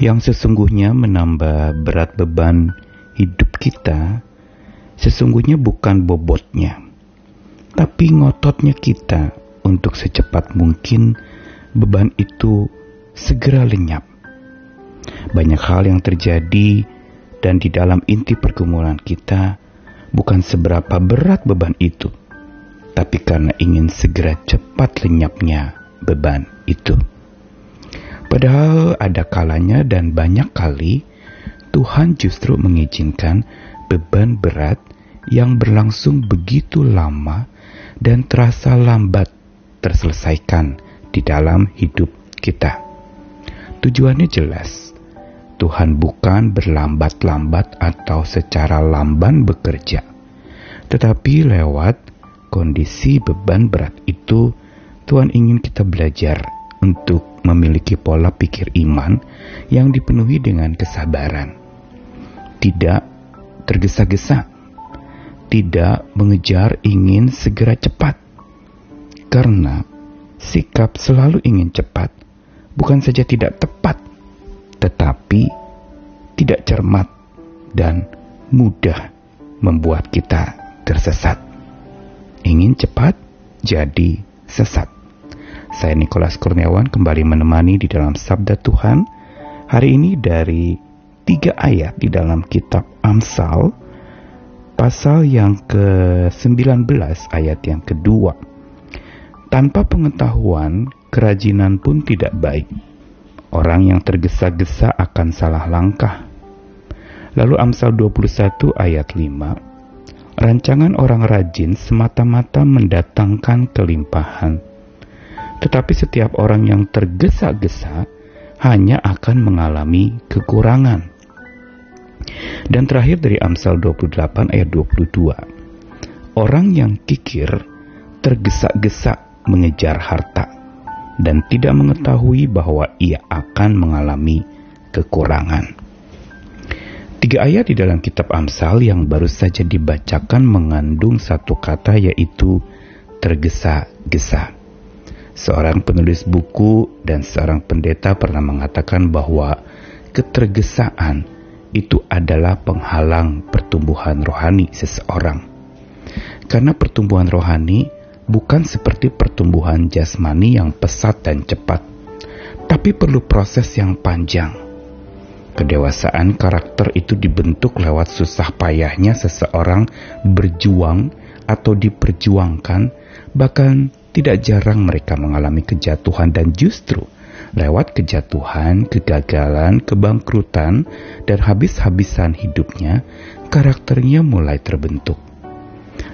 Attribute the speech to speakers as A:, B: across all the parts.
A: yang sesungguhnya menambah berat beban hidup kita sesungguhnya bukan bobotnya, tapi ngototnya kita untuk secepat mungkin beban itu segera lenyap. Banyak hal yang terjadi dan di dalam inti pergumulan kita bukan seberapa berat beban itu, tapi karena ingin segera cepat lenyapnya beban itu. Padahal ada kalanya dan banyak kali Tuhan justru mengizinkan beban berat yang berlangsung begitu lama dan terasa lambat terselesaikan di dalam hidup kita. Tujuannya jelas. Tuhan bukan berlambat-lambat atau secara lamban bekerja, tetapi lewat kondisi beban berat itu, Tuhan ingin kita belajar untuk memiliki pola pikir iman yang dipenuhi dengan kesabaran, tidak tergesa-gesa, tidak mengejar ingin segera cepat, karena sikap selalu ingin cepat bukan saja tidak tepat, tetapi tidak cermat dan mudah membuat kita tersesat. Ingin cepat jadi sesat. Saya Nikolas Kurniawan kembali menemani di dalam Sabda Tuhan hari ini dari tiga ayat di dalam kitab Amsal pasal yang ke-19 ayat yang kedua. Tanpa pengetahuan, kerajinan pun tidak baik. Orang yang tergesa-gesa akan salah langkah. Lalu Amsal 21 ayat 5. Rancangan orang rajin semata-mata mendatangkan kelimpahan tetapi setiap orang yang tergesa-gesa hanya akan mengalami kekurangan. Dan terakhir dari Amsal 28 ayat 22. Orang yang kikir tergesa-gesa mengejar harta dan tidak mengetahui bahwa ia akan mengalami kekurangan. Tiga ayat di dalam kitab Amsal yang baru saja dibacakan mengandung satu kata yaitu tergesa-gesa. Seorang penulis buku dan seorang pendeta pernah mengatakan bahwa ketergesaan itu adalah penghalang pertumbuhan rohani seseorang. Karena pertumbuhan rohani bukan seperti pertumbuhan jasmani yang pesat dan cepat, tapi perlu proses yang panjang. Kedewasaan karakter itu dibentuk lewat susah payahnya seseorang berjuang atau diperjuangkan, bahkan tidak jarang mereka mengalami kejatuhan dan justru lewat kejatuhan, kegagalan, kebangkrutan, dan habis-habisan hidupnya, karakternya mulai terbentuk.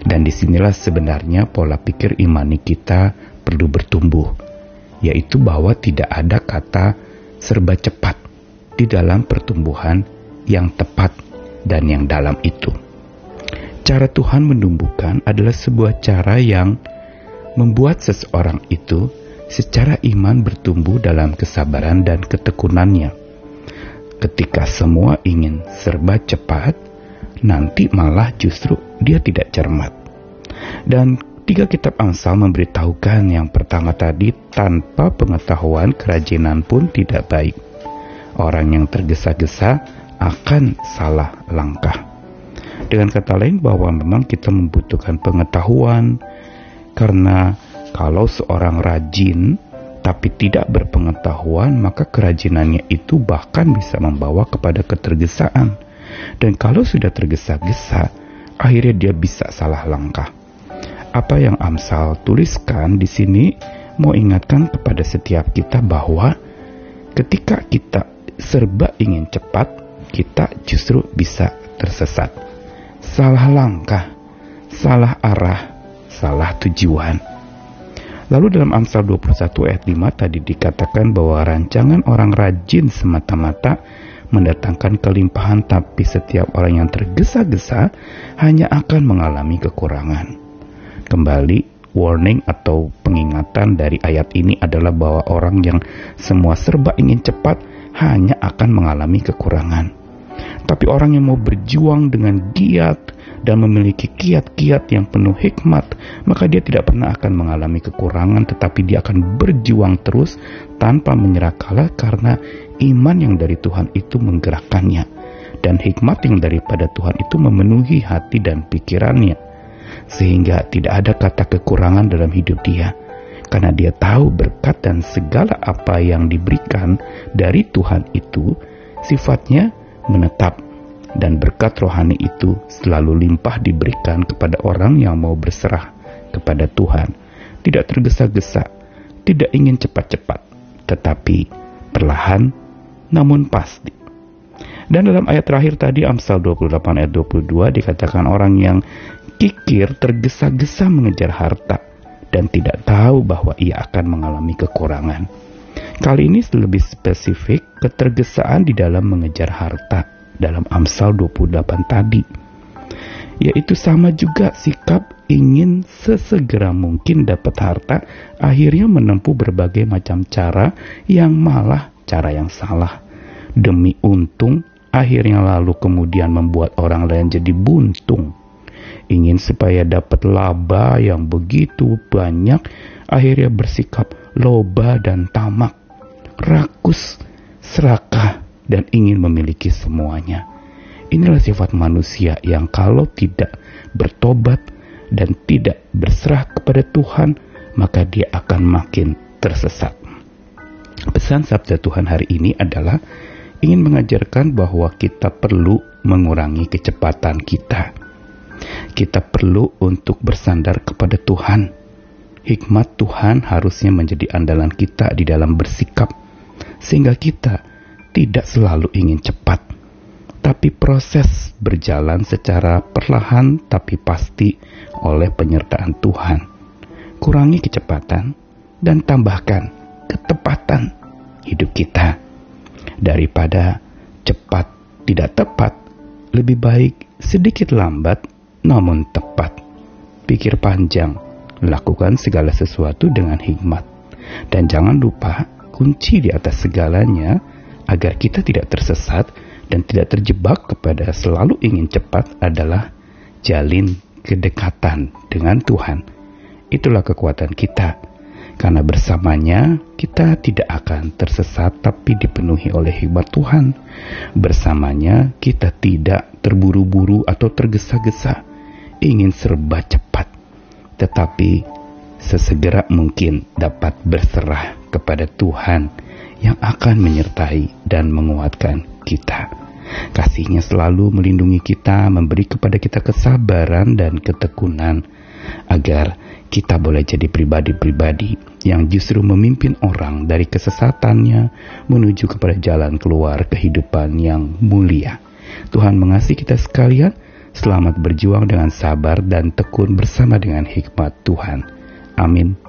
A: Dan di sinilah sebenarnya pola pikir imani kita perlu bertumbuh, yaitu bahwa tidak ada kata serba cepat di dalam pertumbuhan yang tepat dan yang dalam itu. Cara Tuhan menumbuhkan adalah sebuah cara yang membuat seseorang itu secara iman bertumbuh dalam kesabaran dan ketekunannya. Ketika semua ingin serba cepat, nanti malah justru dia tidak cermat. Dan tiga kitab Amsal memberitahukan yang pertama tadi tanpa pengetahuan kerajinan pun tidak baik. Orang yang tergesa-gesa akan salah langkah. Dengan kata lain bahwa memang kita membutuhkan pengetahuan, karena kalau seorang rajin tapi tidak berpengetahuan, maka kerajinannya itu bahkan bisa membawa kepada ketergesaan. Dan kalau sudah tergesa-gesa, akhirnya dia bisa salah langkah. Apa yang Amsal tuliskan di sini mau ingatkan kepada setiap kita bahwa ketika kita serba ingin cepat, kita justru bisa tersesat. Salah langkah, salah arah, salah tujuan. Lalu dalam Amsal 21 ayat 5 tadi dikatakan bahwa rancangan orang rajin semata-mata mendatangkan kelimpahan tapi setiap orang yang tergesa-gesa hanya akan mengalami kekurangan. Kembali warning atau pengingatan dari ayat ini adalah bahwa orang yang semua serba ingin cepat hanya akan mengalami kekurangan. Tapi orang yang mau berjuang dengan giat dan memiliki kiat-kiat yang penuh hikmat, maka dia tidak pernah akan mengalami kekurangan, tetapi dia akan berjuang terus tanpa menyerah kalah karena iman yang dari Tuhan itu menggerakkannya. Dan hikmat yang daripada Tuhan itu memenuhi hati dan pikirannya. Sehingga tidak ada kata kekurangan dalam hidup dia. Karena dia tahu berkat dan segala apa yang diberikan dari Tuhan itu sifatnya menetap dan berkat rohani itu selalu limpah diberikan kepada orang yang mau berserah kepada Tuhan. Tidak tergesa-gesa, tidak ingin cepat-cepat, tetapi perlahan namun pasti. Dan dalam ayat terakhir tadi Amsal 28 ayat 22 dikatakan orang yang kikir tergesa-gesa mengejar harta dan tidak tahu bahwa ia akan mengalami kekurangan. Kali ini lebih spesifik ketergesaan di dalam mengejar harta dalam Amsal 28 tadi. Yaitu sama juga sikap ingin sesegera mungkin dapat harta, akhirnya menempuh berbagai macam cara yang malah cara yang salah. Demi untung, akhirnya lalu kemudian membuat orang lain jadi buntung. Ingin supaya dapat laba yang begitu banyak, akhirnya bersikap loba dan tamak, rakus, serakah, dan ingin memiliki semuanya. Inilah sifat manusia yang kalau tidak bertobat dan tidak berserah kepada Tuhan, maka dia akan makin tersesat. Pesan sabda Tuhan hari ini adalah ingin mengajarkan bahwa kita perlu mengurangi kecepatan kita. Kita perlu untuk bersandar kepada Tuhan. Hikmat Tuhan harusnya menjadi andalan kita di dalam bersikap, sehingga kita tidak selalu ingin cepat, tapi proses berjalan secara perlahan tapi pasti oleh penyertaan Tuhan. Kurangi kecepatan dan tambahkan ketepatan hidup kita. Daripada cepat tidak tepat, lebih baik sedikit lambat namun tepat. Pikir panjang, lakukan segala sesuatu dengan hikmat. Dan jangan lupa kunci di atas segalanya agar kita tidak tersesat dan tidak terjebak kepada selalu ingin cepat adalah jalin kedekatan dengan Tuhan. Itulah kekuatan kita. Karena bersamanya kita tidak akan tersesat tapi dipenuhi oleh hikmat Tuhan. Bersamanya kita tidak terburu-buru atau tergesa-gesa ingin serba cepat. Tetapi sesegera mungkin dapat berserah kepada Tuhan yang akan menyertai dan menguatkan kita. Kasihnya selalu melindungi kita, memberi kepada kita kesabaran dan ketekunan, agar kita boleh jadi pribadi-pribadi yang justru memimpin orang dari kesesatannya menuju kepada jalan keluar kehidupan yang mulia. Tuhan mengasihi kita sekalian, selamat berjuang dengan sabar dan tekun bersama dengan hikmat Tuhan. Amin.